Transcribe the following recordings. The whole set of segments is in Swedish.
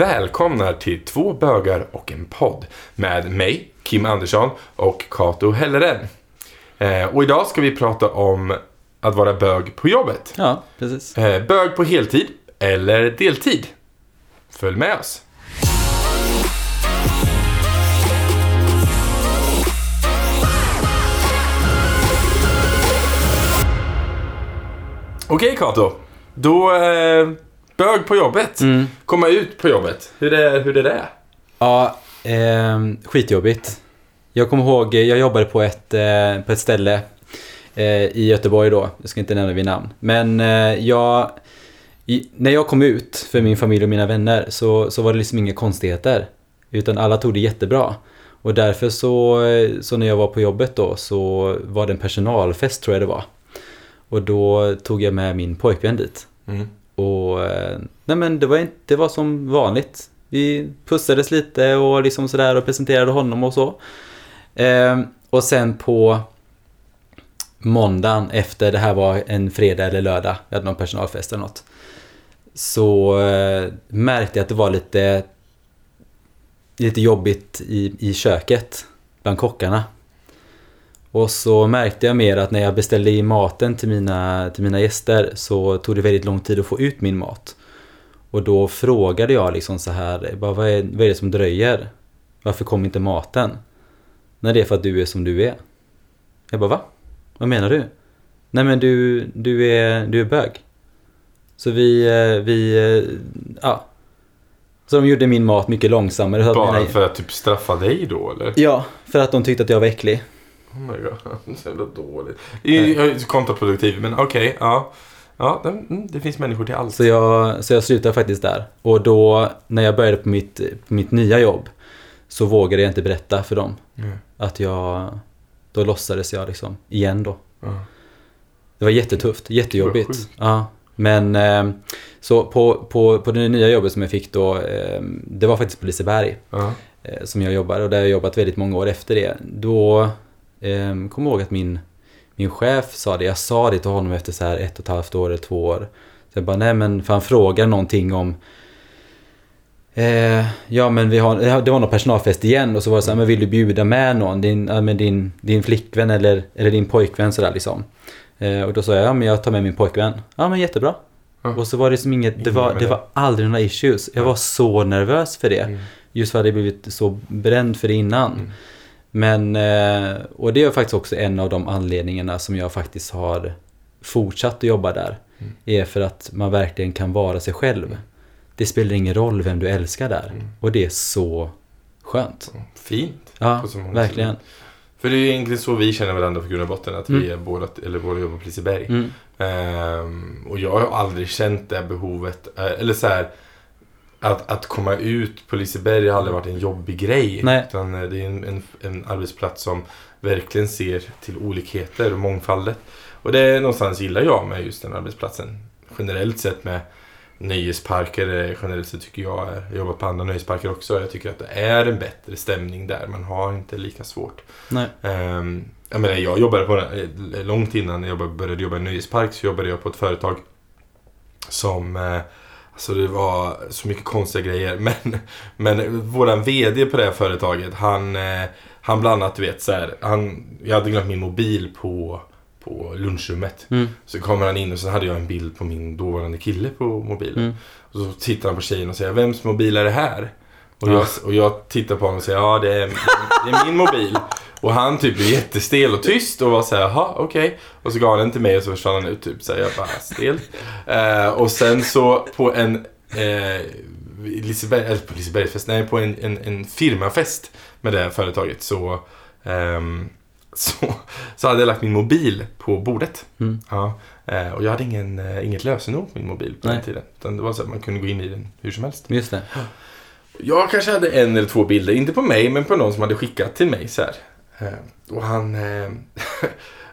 välkomnar till Två bögar och en podd med mig, Kim Andersson och Kato Helleren. Eh, och idag ska vi prata om att vara bög på jobbet. Ja, precis. Eh, bög på heltid eller deltid. Följ med oss. Okej Kato, då eh, bög på jobbet. Mm. Komma ut på jobbet. Hur är, hur är det? Ja, eh, skitjobbigt. Jag kommer ihåg, jag jobbade på ett, eh, på ett ställe eh, i Göteborg då. Jag ska inte nämna vid namn. Men eh, jag, i, när jag kom ut för min familj och mina vänner så, så var det liksom inga konstigheter. Utan alla tog det jättebra. Och därför så, eh, så när jag var på jobbet då så var det en personalfest tror jag det var. Och då tog jag med min pojkvän dit. Mm. Och eh, nej men det var, inte, det var som vanligt. Vi pussades lite och liksom sådär och presenterade honom och så. Eh, och sen på måndagen efter det här var en fredag eller lördag, vi hade någon personalfest eller något. Så eh, märkte jag att det var lite, lite jobbigt i, i köket bland kockarna. Och så märkte jag mer att när jag beställde in maten till mina, till mina gäster så tog det väldigt lång tid att få ut min mat. Och då frågade jag liksom så här, bara, vad, är, vad är det som dröjer? Varför kom inte maten? Nej, det är för att du är som du är. Jag bara, va? Vad menar du? Nej men du, du, är, du är bög. Så vi, eh, vi, eh, ja. Så de gjorde min mat mycket långsammare. Bara mina, för att typ straffa dig då eller? Ja, för att de tyckte att jag var äcklig. Oh my god, så jävla dåligt. I- kontraproduktiv, men okej, ja. Ja, det, mm, det finns människor till allt. Så jag, så jag slutade faktiskt där. Och då, när jag började på mitt, mitt nya jobb, så vågade jag inte berätta för dem Mm. att jag... Då låtsades jag liksom, igen då. Ja. Det var jättetufft, jättejobbigt. Ja, men eh, så på, på, på det nya jobbet som jag fick då, eh, det var faktiskt på Liseberg Ja. eh, som jag jobbade och där har jag jobbat väldigt många år efter det. Då eh, kom jag ihåg att min, min chef sa det, jag sa det till honom efter så här ett och ett halvt år eller två år. Så jag bara, nej men, för han frågar någonting om Eh, ja men vi har, det var någon personalfest igen och så var det så här, men vill du bjuda med någon? Din, ja, men din, din flickvän eller, eller din pojkvän sådär liksom. Eh, och då sa jag, ja men jag tar med min pojkvän. Ja men jättebra. Ja. Och så var det som inget, det var, det det. var aldrig några issues. Jag var så nervös för det. Mm. Just för att jag hade blivit så bränd för det innan. Mm. Men, eh, och det är faktiskt också en av de anledningarna som jag faktiskt har fortsatt att jobba där. Mm. Är för att man verkligen kan vara sig själv. Det spelar ingen roll vem du älskar där. Mm. Och det är så skönt. Fint. Ja, verkligen. För det är ju egentligen så vi känner varandra på grund av botten. Att vi Mm. är båda, eller båda jobbar på Liseberg. Mm. Ehm, och jag har aldrig känt det behovet. eh, eller så här. Att, att komma ut på Liseberg har aldrig varit en jobbig grej. Nej. Utan eh, det är en, en, en arbetsplats som verkligen ser till olikheter och mångfaldet. Och det är någonstans gillar jag med just den arbetsplatsen. Generellt sett med nöjesparker, eh, generellt sett tycker jag, är- jag har jobbat på andra nöjesparker också, jag tycker att det är en bättre stämning där. Man har inte lika svårt. Nej. Um, jag menar, jag jobbade på, eh, långt innan jag började jobba i nöjespark så jobbade jag på ett företag som, eh, alltså det var så mycket konstiga grejer. Men, men våran VD på det här företaget, han, eh, han bland annat, du vet så här, han, jag hade glömt min mobil på, på lunchrummet. Mm. Så kommer han in och så hade jag en bild på min dåvarande kille på mobilen. Mm. Och så tittar han på tjejen och säger, vems mobil är det här? Och Ja. jag, och jag tittar på honom och säger, ja det är, det är min mobil. Och han typ blir jättestel och tyst och var såhär, jaha okej. Och så gav han den till mig och så försvann han ut typ såhär, jag bara stel. Eh, och sen så på en eh, Liseberg, eller på Lisebergsfest, nej på en, en, en firmafest med det här företaget så, ehm, så, så hade jag lagt min mobil på bordet. Mm. Ja, eh, och jag hade ingen, eh, inget lösenord på min mobil på den Nej. tiden. Utan det var så att man kunde gå in i den hur som helst. Just det. Jag kanske hade en eller två bilder, inte på mig men på någon som hade skickat till mig så här. Eh, Och han... Eh,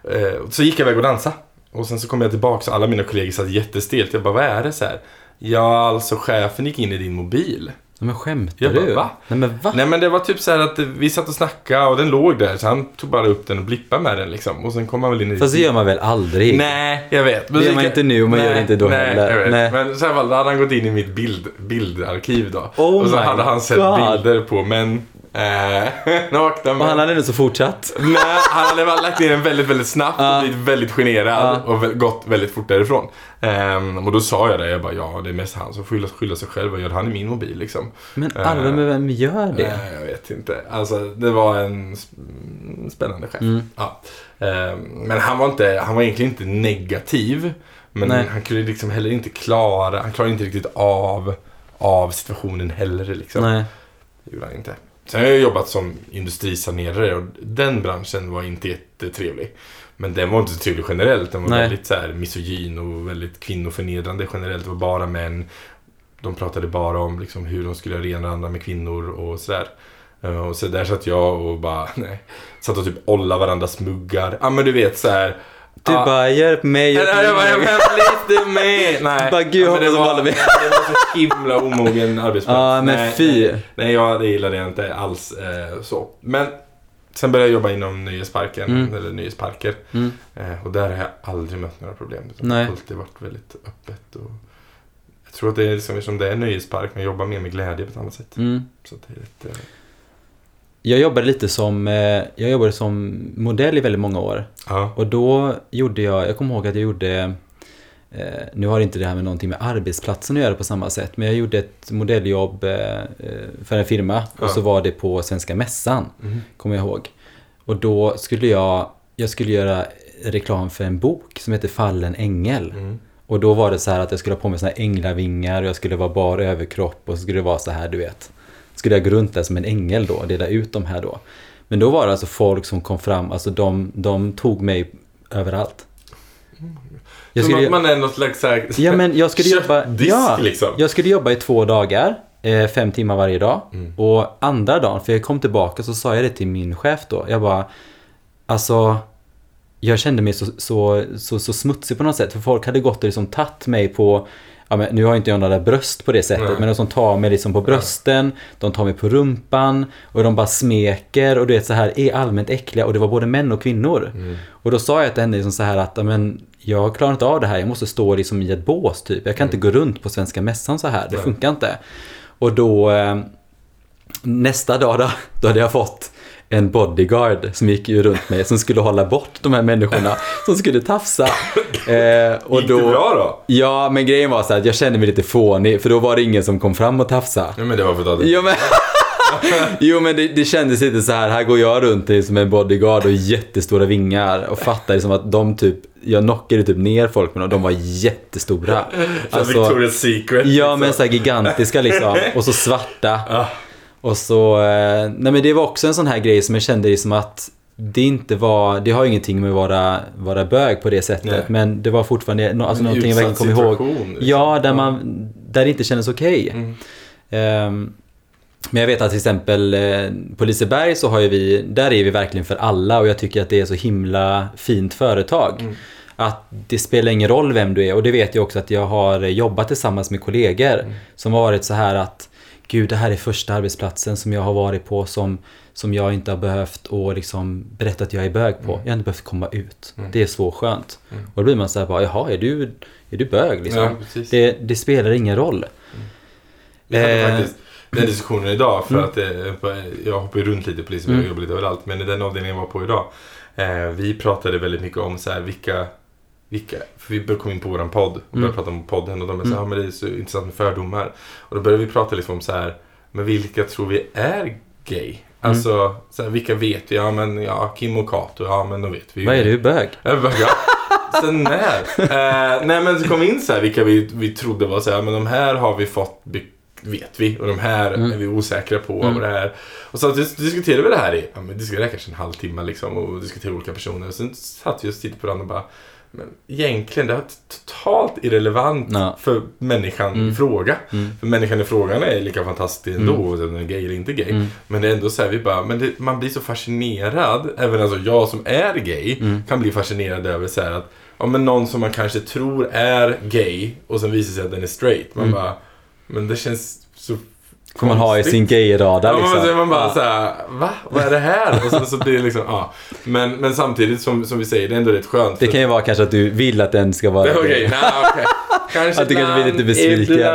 eh, så gick jag iväg och dansa. Och sen så kom jag tillbaka och alla mina kollegor satt jättestelt. Jag bara, vad är det så här? Ja, alltså chefen gick in i din mobil. Men skämtar Jag bara, du? va? Nej men va? Nej men det var typ så att vi satt och snackade och den låg där så han tog bara upp den och blippade med den liksom. Och sen kom han väl in i... Fast det gör man väl aldrig? Nej, jag vet. Det gör man inte nu och man gör det inte då nej, heller. Jag vet. Nej. Men så här då hade han gått in i mitt bild, bildarkiv då. Oh och så hade han sett God. bilder på män Och män. han hade ändå så fortsatt. Nej, han hade lagt ner den väldigt, väldigt snabbt och blivit väldigt generad och gått väldigt fort därifrån. Ehm, och då sa jag det, jag bara ja det är mest han som får skylla, skylla sig själv, vad gör han i min mobil liksom? Men Eh, Arve, men vem gör det? Nej, jag vet inte. Alltså, det var en sp- spännande chef. Mm. Ja. Ehm, Men han var, inte, han var egentligen inte negativ. Men Nej. han kunde liksom heller inte klara, han klarade inte riktigt av, av situationen heller liksom. Nej. Det gjorde han inte. Sen har jag jobbat som industrisanerare och den branschen var inte jättetrevlig. Men den var inte så trevlig generellt. Den var Nej. väldigt så här misogyn och väldigt kvinnoförnedrande generellt. Det var bara män. De pratade bara om liksom hur de skulle göra det ena och andra med kvinnor och sådär. Eh, Och så där satt jag och bara, nej. Satt och typ olla varandras muggar. Ja men du vet så här. Du ja, bara, hjälp mig, hjälp Nej, jag bara, mig. var lite med. Nej. Bara, gud, Ja, det, var, det var så himla omogen arbetsplats. Ja, men nej, fy. Nej, nej jag, det gillade jag inte alls eh, så. Men sen började jag jobba inom nöjesparken, Mm. eller nöjesparker. Mm. Eh, och där har jag aldrig mött några problem. Det har alltid varit väldigt öppet. Och jag tror att det är liksom, som det är nöjespark, man jobbar mer med glädje på ett annat sätt. Mm. Så det är eh, Jag jobbade lite som, eh, jag jobbade som modell i väldigt många år. ja. Och då gjorde jag, jag kommer ihåg att jag gjorde, eh, nu har inte det här med någonting med arbetsplatsen att göra på samma sätt, men jag gjorde ett modelljobb eh, för en firma Ja. och så var det på Svenska Mässan, Mm. kommer jag ihåg. Och då skulle jag, jag skulle göra reklam för en bok som heter Fallen ängel. Mm. Och då var det så här att jag skulle ha på mig såna här änglavingar och jag skulle vara bar överkropp och så skulle det vara så här, du vet. Skulle jag gå runt där som en ängel då och dela ut de här då. Men då var det alltså folk som kom fram, alltså de, de tog mig överallt. Jag Som skulle, att man är något slags här, ja, men jag skulle jobba, ja, liksom. jag skulle jobba i två dagar, eh, fem timmar varje dag. Mm. Och andra dagen, för jag kom tillbaka så sa jag det till min chef då. Jag bara, alltså, jag kände mig så, så, så, så smutsig på något sätt. För folk hade gått och liksom tagit mig på, ja men nu har inte jag några bröst på det sättet, Nej. men de som tar mig liksom på brösten, de tar mig på rumpan och de bara smeker och du vet så här, är allmänt äckliga och det var både män och kvinnor. Mm. Och då sa jag till henne liksom så här att, men jag klarar inte av det här, jag måste stå liksom i ett bås typ. Jag kan inte gå runt på Svenska Mässan så här, det Nej. funkar inte. Och då, eh, nästa dag då, då hade jag fått en bodyguard som gick ju runt mig, som skulle hålla bort de här människorna som skulle tafsa. Eh, och Gick det bra då? Ja, men grejen var så att jag kände mig lite fånig, för då var det ingen som kom fram och tafsa. Ja men det var för att Jo men, jo, men det, det kändes lite så här, här går jag runt i som en bodyguard och jättestora vingar och fattar som att de typ, jag knockade typ ner folk med dem, de var jättestora. Alltså, Victoria's Secret. Ja, liksom. men så gigantiska liksom. Och så svarta. Och så, eh, nej men det var också en sån här grej som jag kände liksom att det inte var, det har ingenting med att vara, vara bög på det sättet. Nej. Men det var fortfarande no, alltså En någonting jag verkligen kommer ihåg. liksom. Ja, där, man, där det inte kändes okej. Mm. Ehm, men jag vet att till exempel eh, på Liseberg så har ju vi, där är vi verkligen för alla och jag tycker att det är så himla fint företag. Mm. Att det spelar ingen roll vem du är och det vet jag också att jag har jobbat tillsammans med kollegor Mm. som har varit så här att Gud, det här är första arbetsplatsen som jag har varit på som, som jag inte har behövt och liksom berätta att jag är bög på. Mm. Jag har inte behövt komma ut. Mm. Det är så skönt. Mm. Och då blir man så här bara, jaha, är du, är du bög liksom? Ja, det, det spelar ingen roll. Vi hade Eh, faktiskt den diskussionen idag för mm. att eh, jag hoppar runt lite på Liseberg Mm. och jobbar lite överallt. Men i den avdelningen jag var på idag. Eh, vi pratade väldigt mycket om så här vilka, vilka för vi kom in på våran podd och började Mm. prata om podden och de är så Mm. här, men det är så intressant med fördomar. Och då började vi prata liksom om så här, men vilka tror vi är gay? Alltså, så här, vilka vet vi? Ja men ja, Kim och Kato, ja men då vet vi ju Vad är du, bög? Jag bara, ja. Sen när? Eh, nej men så kom vi in så här vilka vi, vi trodde var så här, men de här har vi fått, vet vi. Och de här Mm. är vi osäkra på. Mm. Och det här. Och så dis- diskuterade vi det här i, ja men det kanske en halvtimme liksom. Och diskuterade olika personer. Och sen satt vi och tittade på varandra och bara, men egentligen det är totalt irrelevant Ja. för människan Mm. i fråga. Mm. För människan i frågan är lika fantastisk ändå, Mm. om den är gay eller inte gay. Mm. Men det är ändå så här, vi bara, men det, man blir så fascinerad, även alltså jag som är gay, Mm. kan bli fascinerad över så här att, ja men någon som man kanske tror är gay och sen visar sig att den är straight. Man Mm. bara, men det känns så Får man ha i sin gay-radar Ja, liksom. så är man bara Ja. så här, va? Vad är det här? Och så, så blir det liksom, ja. Men, men samtidigt som, som vi säger, det är ändå rätt skönt. Det kan ju vara kanske att du vill att den ska vara Det Okej, okej. Kanske Att du kanske blir lite besviken.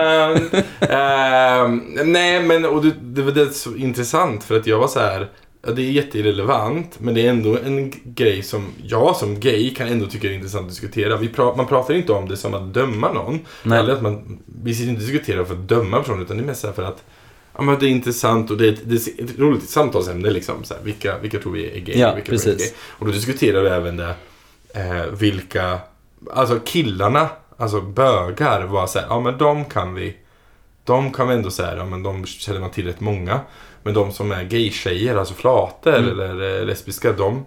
Ehm, nej, men och det, det var det så intressant för att jag var så här. Ja, det är jätteirrelevant, men det är ändå en grej som jag som gay kan ändå tycka är intressant att diskutera. Vi pra, man pratar inte om det som att döma någon. Nej. Eller att man, vi sitter inte och diskuterar för att döma personen, utan det är mest för att ja, men det är intressant och det är ett, det är ett roligt samtalsämne. Liksom, så här, vilka, vilka tror vi är gay? Ja, vilka tror vi är precis. gay? Och då diskuterar vi även det, eh, vilka, alltså killarna, alltså bögar var så här, ja men de kan vi, de kan vi ändå säga, ja men de känner man till rätt många. Men de som är gay-tjejer, alltså flator Mm. eller eh, lesbiska, de,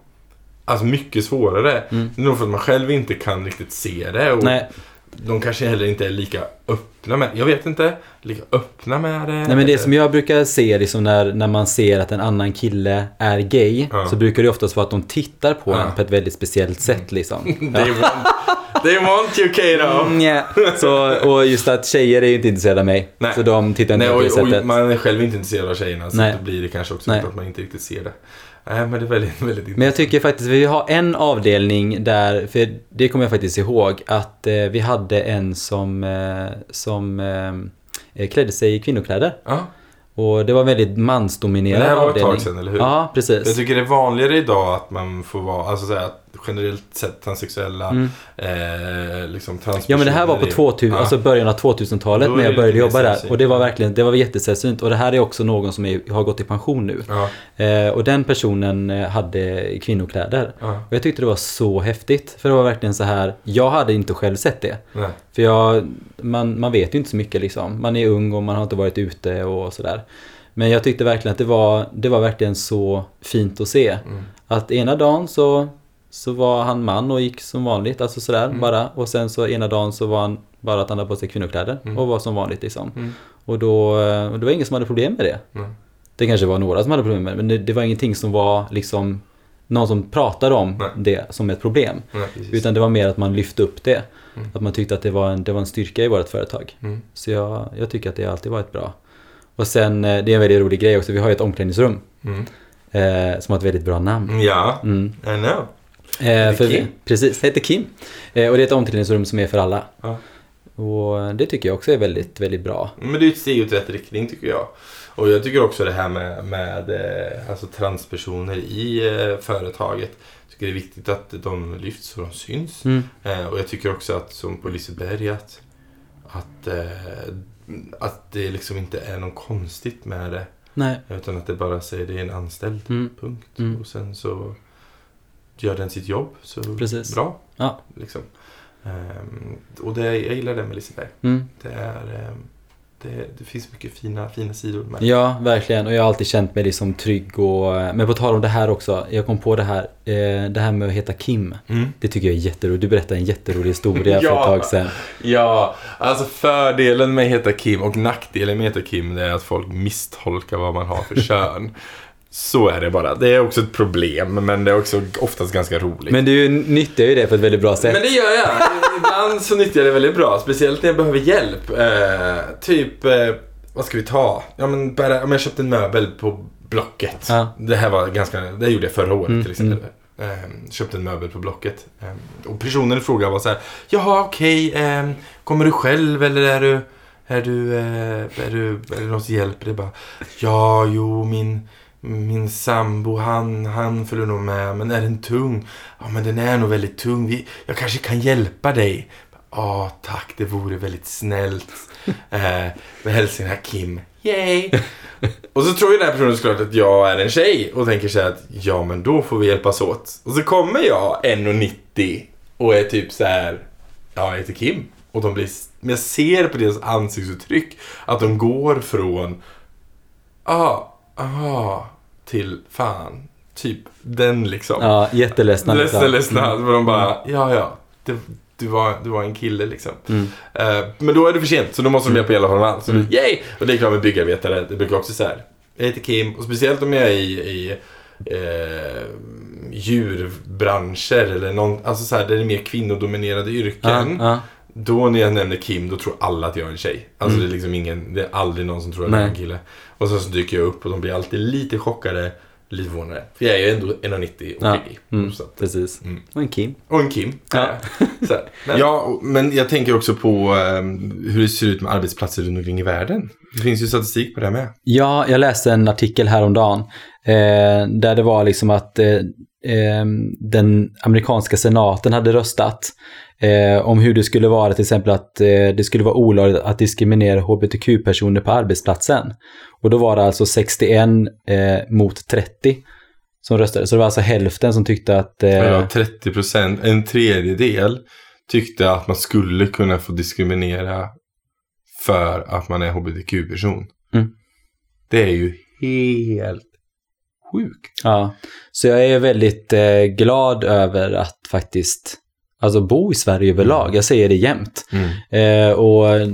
alltså mycket svårare. Mm. Det är nog för att man själv inte kan riktigt se det. Och Nej, De kanske heller inte är lika öppna med, jag vet inte, lika öppna med det. nej men det som jag brukar se liksom när, när man ser att en annan kille är gay Ja. så brukar det oftast vara att de tittar på Ja. en på ett väldigt speciellt sätt liksom. They want, they want you Kato! Nja. Så, och just att tjejer är ju inte intresserade av mig. Nej. Så de tittar inte Nej, på det och, sättet. och man är själv inte intresserad av tjejerna så Nej. då blir det kanske också Nej. att man inte riktigt ser det. Nej, men det är väldigt, väldigt intressant. Men jag tycker faktiskt vi har en avdelning där, för det kommer jag faktiskt ihåg, att eh, vi hade en som, eh, som eh, klädde sig i kvinnokläder. Ja, Och det var väldigt mansdominerad det här var ett avdelning. tag sedan, eller hur? Ja, precis. Jag tycker det är vanligare idag att man får vara, alltså att generellt sett transsexuella, Mm. eh, liksom. Ja men det här var på är- 2000, Ja. alltså början av 2000-talet Då är när jag började jobba där. Och det var verkligen, det var jättesällsynt. Och det här är också någon som är, har gått i pension nu. Ja, Eh, och den personen eh, hade kvinnokläder. ja, Och jag tyckte det var så häftigt. För det var verkligen så här, jag hade inte själv sett det. nej. För jag, man, man vet ju inte så mycket liksom. Man är ung och man har inte varit ute och sådär. Men jag tyckte verkligen att det var, det var verkligen så fint att se. Mm. Att ena dagen så, så var han man och gick som vanligt, alltså sådär Mm. bara. Och sen så ena dagen så var han bara att han hade på sig kvinnokläder Mm. och var som vanligt liksom. Mm. Och då, och det var ingen som hade problem med det. Det kanske var några som hade problem med det, men det, det var ingenting som var liksom någon som pratade om Nej. det som ett problem. Nej. Utan det var mer att man lyfte upp det. Mm. Att man tyckte att det var en, det var en styrka i vårt företag. Mm. Så jag, jag tycker att det alltid varit bra. Och sen, eh, det är en väldigt rolig grej också, vi har ju ett omklädningsrum. Mm. Eh, som har ett väldigt bra namn. Ja, Mm. I know. Eh, för Kim? Precis, det heter Kim. Eh, och det är ett omklädningsrum som är för alla. Ja. Och det tycker jag också är väldigt, väldigt bra. Men det är ett steg åt rätt riktning tycker jag. Och jag tycker också det här med, med eh, alltså transpersoner i eh, företaget. Jag tycker det är viktigt att de lyfts så de syns. Mm. Eh, och jag tycker också att som på Liseberg att, att, eh, att det liksom inte är något konstigt med det. Nej. Utan att det bara säger det är en anställd. Mm. Punkt. Mm. Och sen så gör den sitt jobb. Så Precis. bra. Ja. Liksom. Ehm, och det, jag gillar det med Liseberg. Mm. Det, är, ehm, det, det finns mycket fina, fina sidor med Ja, verkligen. Och jag har alltid känt mig liksom trygg och... Men på tal om det här också. Jag kom på det här. Eh, det här med att heta Kim. Mm. Det tycker jag är jätteroligt. Du berättade en jätterolig historia för Ja. ett tag sedan. Ja, alltså fördelen med att heta Kim och nackdelen med att heta Kim det är att folk misstolkar vad man har för kön. Så är det bara. Det är också ett problem, men det är också oftast ganska roligt. Men du nyttjar ju det på ett väldigt bra sätt. Men det gör jag. Ibland så nyttjar jag det väldigt bra. Speciellt när jag behöver hjälp. Eh, typ, eh, vad ska vi ta? Ja, men bara, om jag köpte en möbel på Blocket. Ja. Det här var ganska, det gjorde jag förra året Mm, till exempel. Eh, köpte en möbel på Blocket. Eh, och personen i fråga var så här. Jaha, okej. eh, kommer du själv eller är du, är du, eh, är du, är det någon som hjälper dig? Bara, ja, jo, min, min sambo, han, han följer nog med. Men är den tung? Ja, men den är nog väldigt tung. Vi, jag kanske kan hjälpa dig. Ja, tack. Det vore väldigt snällt. Eh, med hälsningar Kim. Yay! Och så tror ju den här personen såklart att jag är en tjej och tänker så här att ja men då får vi hjälpas åt. Och så kommer jag 1,90 och är typ så här ja jag heter Kim. Och de blir, men jag ser på deras ansiktsuttryck att de går från ah, ah till fan. Typ den liksom. Ja, jätteledsna. Ledsna. Och de bara, ja ja. Det, du, var, du var en kille liksom. Mm. Eh, men då är det för sent, så då måste de hjälpa i alla fall. Så Mm. yay! Och det är klart med byggarbetare, det brukar också så här. Jag heter Kim, och speciellt om jag är i, i eh, djurbranscher eller någon, alltså så här, där det är mer kvinnodominerade yrken. Ja, ja. Då när jag nämner Kim, då tror alla att jag är en tjej. Alltså Mm. det är liksom ingen, det är aldrig någon som tror att jag är en kille. Och sen så dyker jag upp och de blir alltid lite chockade, lite förvånade. För jag är ju ändå 1,90 och Ja. piggig. Mm, Så att- precis. Mm. Och en Kim. Och en Kim. Ja. Så här. ja, och- men jag tänker också på ehm, hur det ser ut med arbetsplatser runt omkring i världen. Det finns ju statistik på det med. Ja, jag läste en artikel häromdagen eh, där det var liksom att eh, den amerikanska senaten hade röstat eh, om hur det skulle vara till exempel att eh, det skulle vara olagligt att diskriminera hbtq-personer på arbetsplatsen. Och då var det alltså 61 eh, mot 30 som röstade. Så det var alltså hälften som tyckte att... Eh, Ja, 30 procent, en tredjedel tyckte att man skulle kunna få diskriminera för att man är hbtq-person. Mm. Det är ju helt sjukt. Ja, så jag är väldigt eh, glad över att faktiskt alltså bo i Sverige överlag. Jag säger det jämt. Eh, och eh,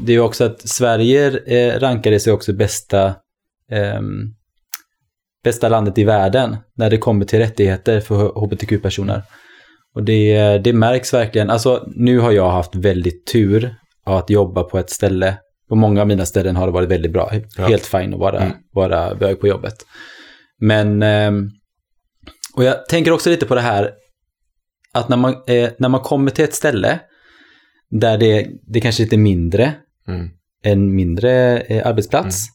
det är ju också att Sverige eh, rankade sig också bästa, ehm, bästa landet i världen när det kommer till rättigheter för hbtq-personer. Och det, det märks verkligen. Alltså nu har jag haft väldigt tur att jobba på ett ställe. På många av mina ställen har det varit väldigt bra. Ja. Helt fine att vara, Mm. vara bög på jobbet. Men, ehm, och jag tänker också lite på det här att när man, eh, när man kommer till ett ställe där det, det kanske är lite mindre, Mm. en mindre eh, arbetsplats.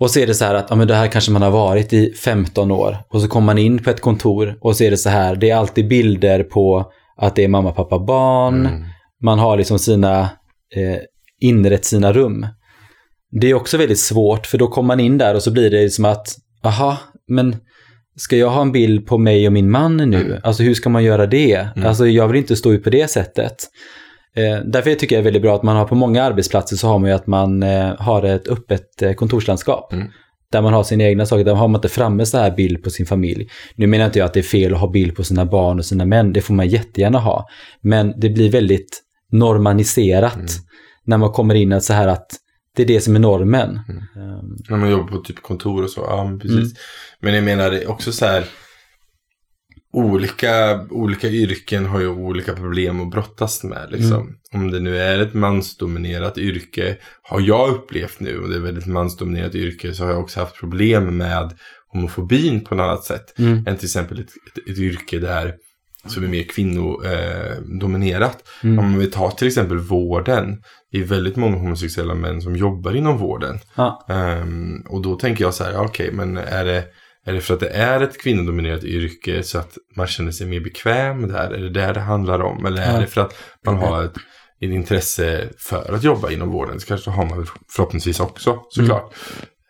Och så är det så här att ja, men det här kanske man har varit i 15 år. Och så kommer man in på ett kontor och så är det så här, det är alltid bilder på att det är mamma, pappa, barn. Mm. Man har liksom sina, eh, inrett sina rum. Det är också väldigt svårt för då kommer man in där och så blir det som att, aha, men ska jag ha en bild på mig och min man nu? Mm. Alltså hur ska man göra det? Mm. Alltså jag vill inte stå ut på det sättet. Eh, därför tycker jag det är väldigt bra att man har på många arbetsplatser så har man ju att man eh, har ett öppet eh, kontorslandskap. Mm. Där man har sina egna saker, där har man inte framme så här bild på sin familj. Nu menar inte jag att det är fel att ha bild på sina barn och sina män, det får man jättegärna ha. Men det blir väldigt normaniserat Mm. när man kommer in att så här att det är det som är normen. Mm. Ehm, När man jobbar på typ kontor och så. Ja, men precis. Mm. Men jag menar också så här. Olika, olika yrken har ju olika problem att brottas med. Liksom. Mm. Om det nu är ett mansdominerat yrke. Har jag upplevt nu. Och det är ett väldigt mansdominerat yrke. Så har jag också haft problem med homofobin på ett annat sätt. mm, Än till exempel ett, ett, ett yrke där som är mer kvinnodominerat. Dominerat. mm. Om vi tar till exempel vården. Det är väldigt många homosexuella män som jobbar inom vården. Ja, Ehm, och då tänker jag så här, okej, men är det, är det för att det är ett kvinnodominerat yrke så att man känner sig mer bekväm där? Är det där det handlar om? Eller är Ja. det för att man har ett, ett intresse för att jobba inom vården? Så kanske har man förhoppningsvis också, såklart.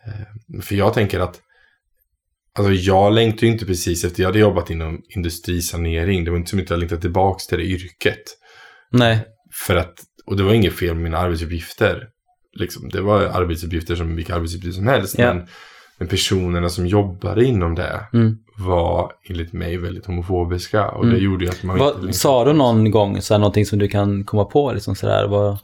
Ehm, för jag tänker att Alltså jag längtar ju inte precis efter, jag hade jobbat inom industrisanering. Det var inte som att jag längtade tillbaka till det yrket. nej, För att, och det var inget fel med mina arbetsuppgifter. Liksom, det var arbetsuppgifter som vilka arbetsuppgifter som helst. Ja. Men, men personerna som jobbade inom det mm. var enligt mig väldigt homofobiska. Och Mm. det gjorde ju att man Vad, sa du någon gång så här, någonting som du kan komma på? Liksom sådär, vad,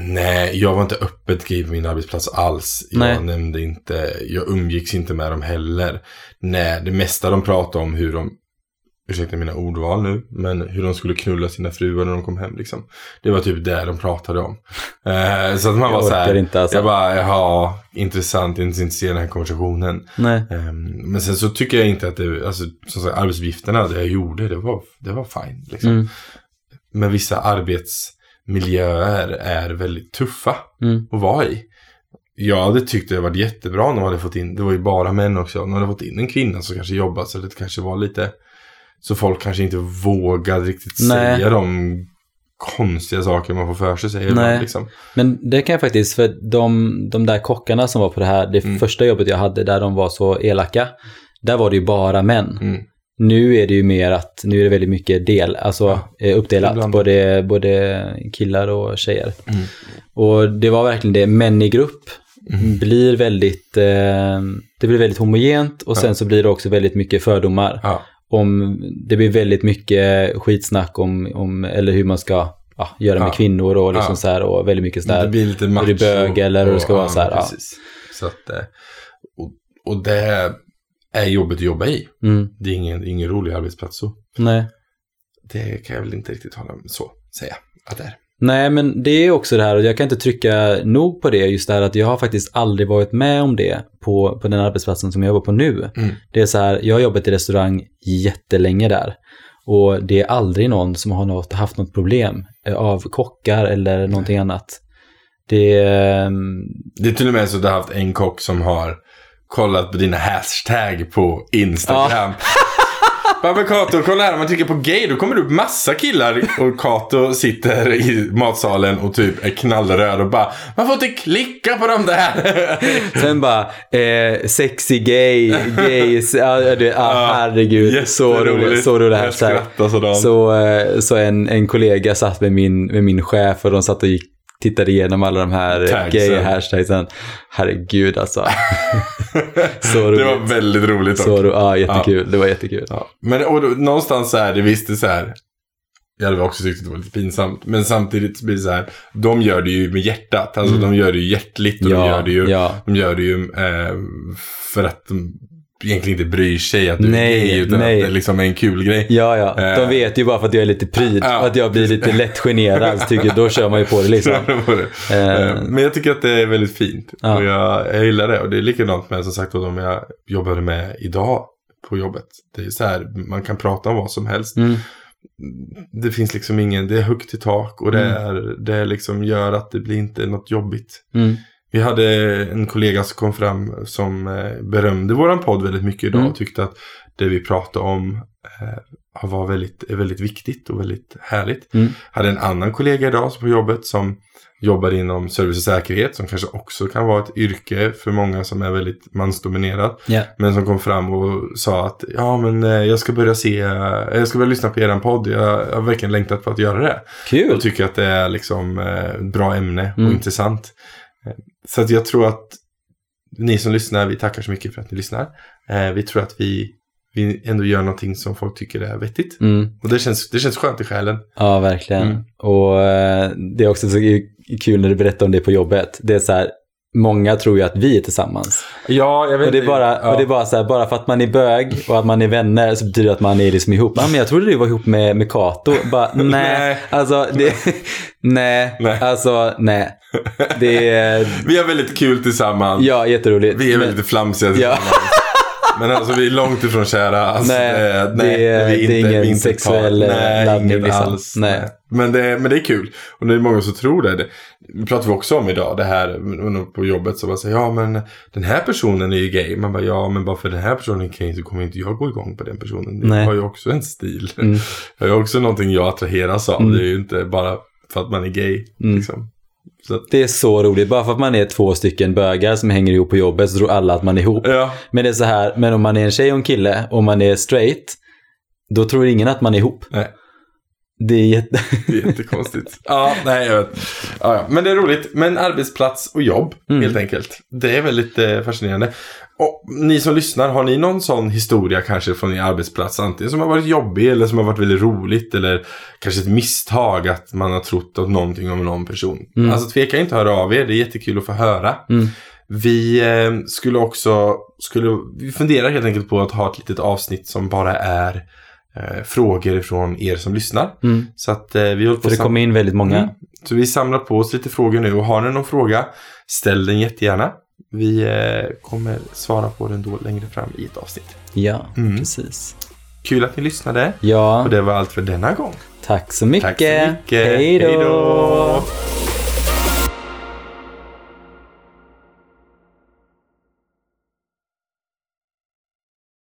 Nej, jag var inte öppet gay på min arbetsplats alls. Jag Nej. nämnde inte, jag umgicks inte med dem heller. Nej, det mesta de pratade om hur de, ursäkta mina ordval nu, men hur de skulle knulla sina fruar när de kom hem liksom. Det var typ det de pratade om. Eh, så att man Jag var så här, inte, alltså. jag bara, jaha, intressant, inte intresserad av den här konversationen. nej. Ehm, men sen så tycker jag inte att det, alltså som sagt, arbetsuppgifterna, det jag gjorde, det var, det var fine. Liksom. Mm. Men vissa arbetsmiljöer är väldigt tuffa Mm. att vara i. Jag hade tyckt det varit jättebra om de hade fått in, det var ju bara män också, om de hade fått in en kvinna som kanske jobbat så det kanske var lite, så folk kanske inte vågade riktigt Nej. säga de konstiga saker man får för sig säga Nej. ibland, liksom. Men det kan jag faktiskt, för de, de där kockarna som var på det här, det Mm. första jobbet jag hade där de var så elaka, där var det ju bara män. Mm. Nu är det ju mer att, nu är det väldigt mycket del, alltså eh, uppdelat, ibland. både, både killar och tjejer. Mm. Och det var verkligen det, män i grupp Mm. blir väldigt, eh, det blir väldigt homogent och sen Ja. så blir det också väldigt mycket fördomar. Ja. Om, det blir väldigt mycket skitsnack om, om eller hur man ska ja, göra med Ja. kvinnor och liksom Ja. så här och väldigt mycket så Det blir lite macho. är du bög eller hur det ska vara så här, ja. Så att, eh, och, och det är jobbigt att jobba i. Mm, Det är ingen, ingen rolig arbetsplats så. nej. det kan jag väl inte riktigt hålla med så säga att det är. Nej, men det är också det här och jag kan inte trycka nog på det, just det här att jag har faktiskt aldrig varit med om det på, på den arbetsplatsen som jag jobbar på nu. Mm. Det är så här, jag har jobbat i restaurang jättelänge där och det är aldrig någon som har något, haft något problem eh, av kockar eller någonting annat. Det är... ehm, Det är till och med så att du har haft en kock som har kollat på dina hashtag på Instagram. Bara, men Kato, kolla här, om man trycker på gay då kommer det upp massa killar och Kato sitter i matsalen och typ är knallröd och bara Man får inte klicka på dem där! Sen bara, eh, sexy gay, gays, ja, du, ja, herregud, så roligt, så roligt hashtag. Så, eh, så en, en kollega satt med min, med min chef och de satt och gick, tittade igenom alla de här Tagsen. gay hashtagsen. Herregud alltså. så Det var roligt. väldigt roligt Så ro, ja, jättekul. Det var jättekul. Ja. Men och då, någonstans så här, det visste så här. Jag hade också tyckt att det var lite pinsamt. Men samtidigt så blir det så här. De gör det ju med hjärtat. Alltså de gör det ju hjärtligt. Och de gör det ju, Mm. ja. de gör det ju eh, för att de egentligen inte bryr sig att du Nej, är gay. Utan nej. att det liksom är en kul grej. Ja, ja. De Eh. vet ju bara för att jag är lite pryd. Ja. att jag blir lite lätt generad. Tycker då kör man ju på det liksom. Var det. Eh, Men jag tycker att det är väldigt fint. Ja. Och jag, jag gillar det. Och det är likadant med som sagt de jag jobbade med idag på jobbet. Det är så här, man kan prata om vad som helst. Mm. Det finns liksom ingen, det är högt i tak och det, Mm. är, det liksom gör att det blir inte något jobbigt. Mm. Vi hade en kollega som kom fram som eh, berömde våran podd väldigt mycket idag Mm. och tyckte att det vi pratade om eh, var väldigt, väldigt viktigt och väldigt härligt. Mm. Hade en annan kollega idag på jobbet som jobbar inom service och säkerhet som kanske också kan vara ett yrke för många som är väldigt mansdominerat. Ja. Men som kom fram och sa att ja men eh, jag ska börja se, jag ska börja lyssna på eran podd. Jag, jag har verkligen längtat på att göra det. Kul. Och tycker att det är liksom ett bra ämne och Mm. intressant. Så att jag tror att ni som lyssnar, vi tackar så mycket för att ni lyssnar. Eh, Vi tror att vi, vi ändå gör någonting som folk tycker är vettigt. Mm. Och det känns, det känns skönt i själen. Ja, verkligen. Mm. Och eh, det är också så kul när du berättar om det på jobbet. Det är så här, många tror ju att vi är tillsammans. Ja, jag vet Och det är bara, ja. och det bara så här, bara för att man är bög och att man är vänner så betyder det att man är liksom ihop. Ja, men jag trodde du var ihop med, med Kato. Bara, nej, alltså, det, nej, Nej. alltså, nej. Det är, Vi har väldigt kul tillsammans. ja, jätteroligt. Vi är Men- väldigt flamsiga Ja. Men alltså vi är långt ifrån kära. Alltså, Nej, eh, det är- vi det är inte- ingen vi inte sexuell, eh, nej, laddning, liksom. Alls, Nej. nej. Men, det, men det är kul. Och det är många som tror det. Det det pratar vi också om idag. Det här på jobbet. Så bara säger ja men den här personen är ju gay. Man bara ja men bara för den här personen är gay så kommer inte jag gå igång på den personen. Jag Nej. har ju också en stil. Mm. Jag har ju också någonting jag attraheras av. Mm. Det är ju inte bara för att man är gay. Mm. Liksom. Så Det är så roligt. Bara för att man är två stycken bögar som hänger ihop på jobbet så tror alla att man är ihop. ja. Men det är så här, men om man är en tjej och en kille och man är straight, då tror ingen att man är ihop. Nej. Det är jätte... Det är jättekonstigt. ja, nej jag vet. Ja, ja. Men det är roligt. Men arbetsplats och jobb, Mm. helt enkelt. Det är väldigt eh, fascinerande. Och ni som lyssnar, har ni någon sån historia kanske från er arbetsplats? Antingen som har varit jobbig eller som har varit väldigt roligt. Eller kanske ett misstag att man har trott att någonting om någon person. Mm. Alltså tveka inte att höra av er. Det är jättekul att få höra. Mm. Vi eh, skulle också, skulle, vi funderar helt enkelt på att ha ett litet avsnitt som bara är eh, frågor från er som lyssnar. Mm. Så att eh, vi håller på För det kommer in väldigt många. Mm. Så vi samlar på oss lite frågor nu och har ni någon fråga, ställ den jättegärna. Vi eh, kommer svara på den då längre fram i ett avsnitt. Ja, Mm. precis. Kul att ni lyssnade Ja, och det var allt för denna gång. tack så mycket. Tack så mycket. Hej då.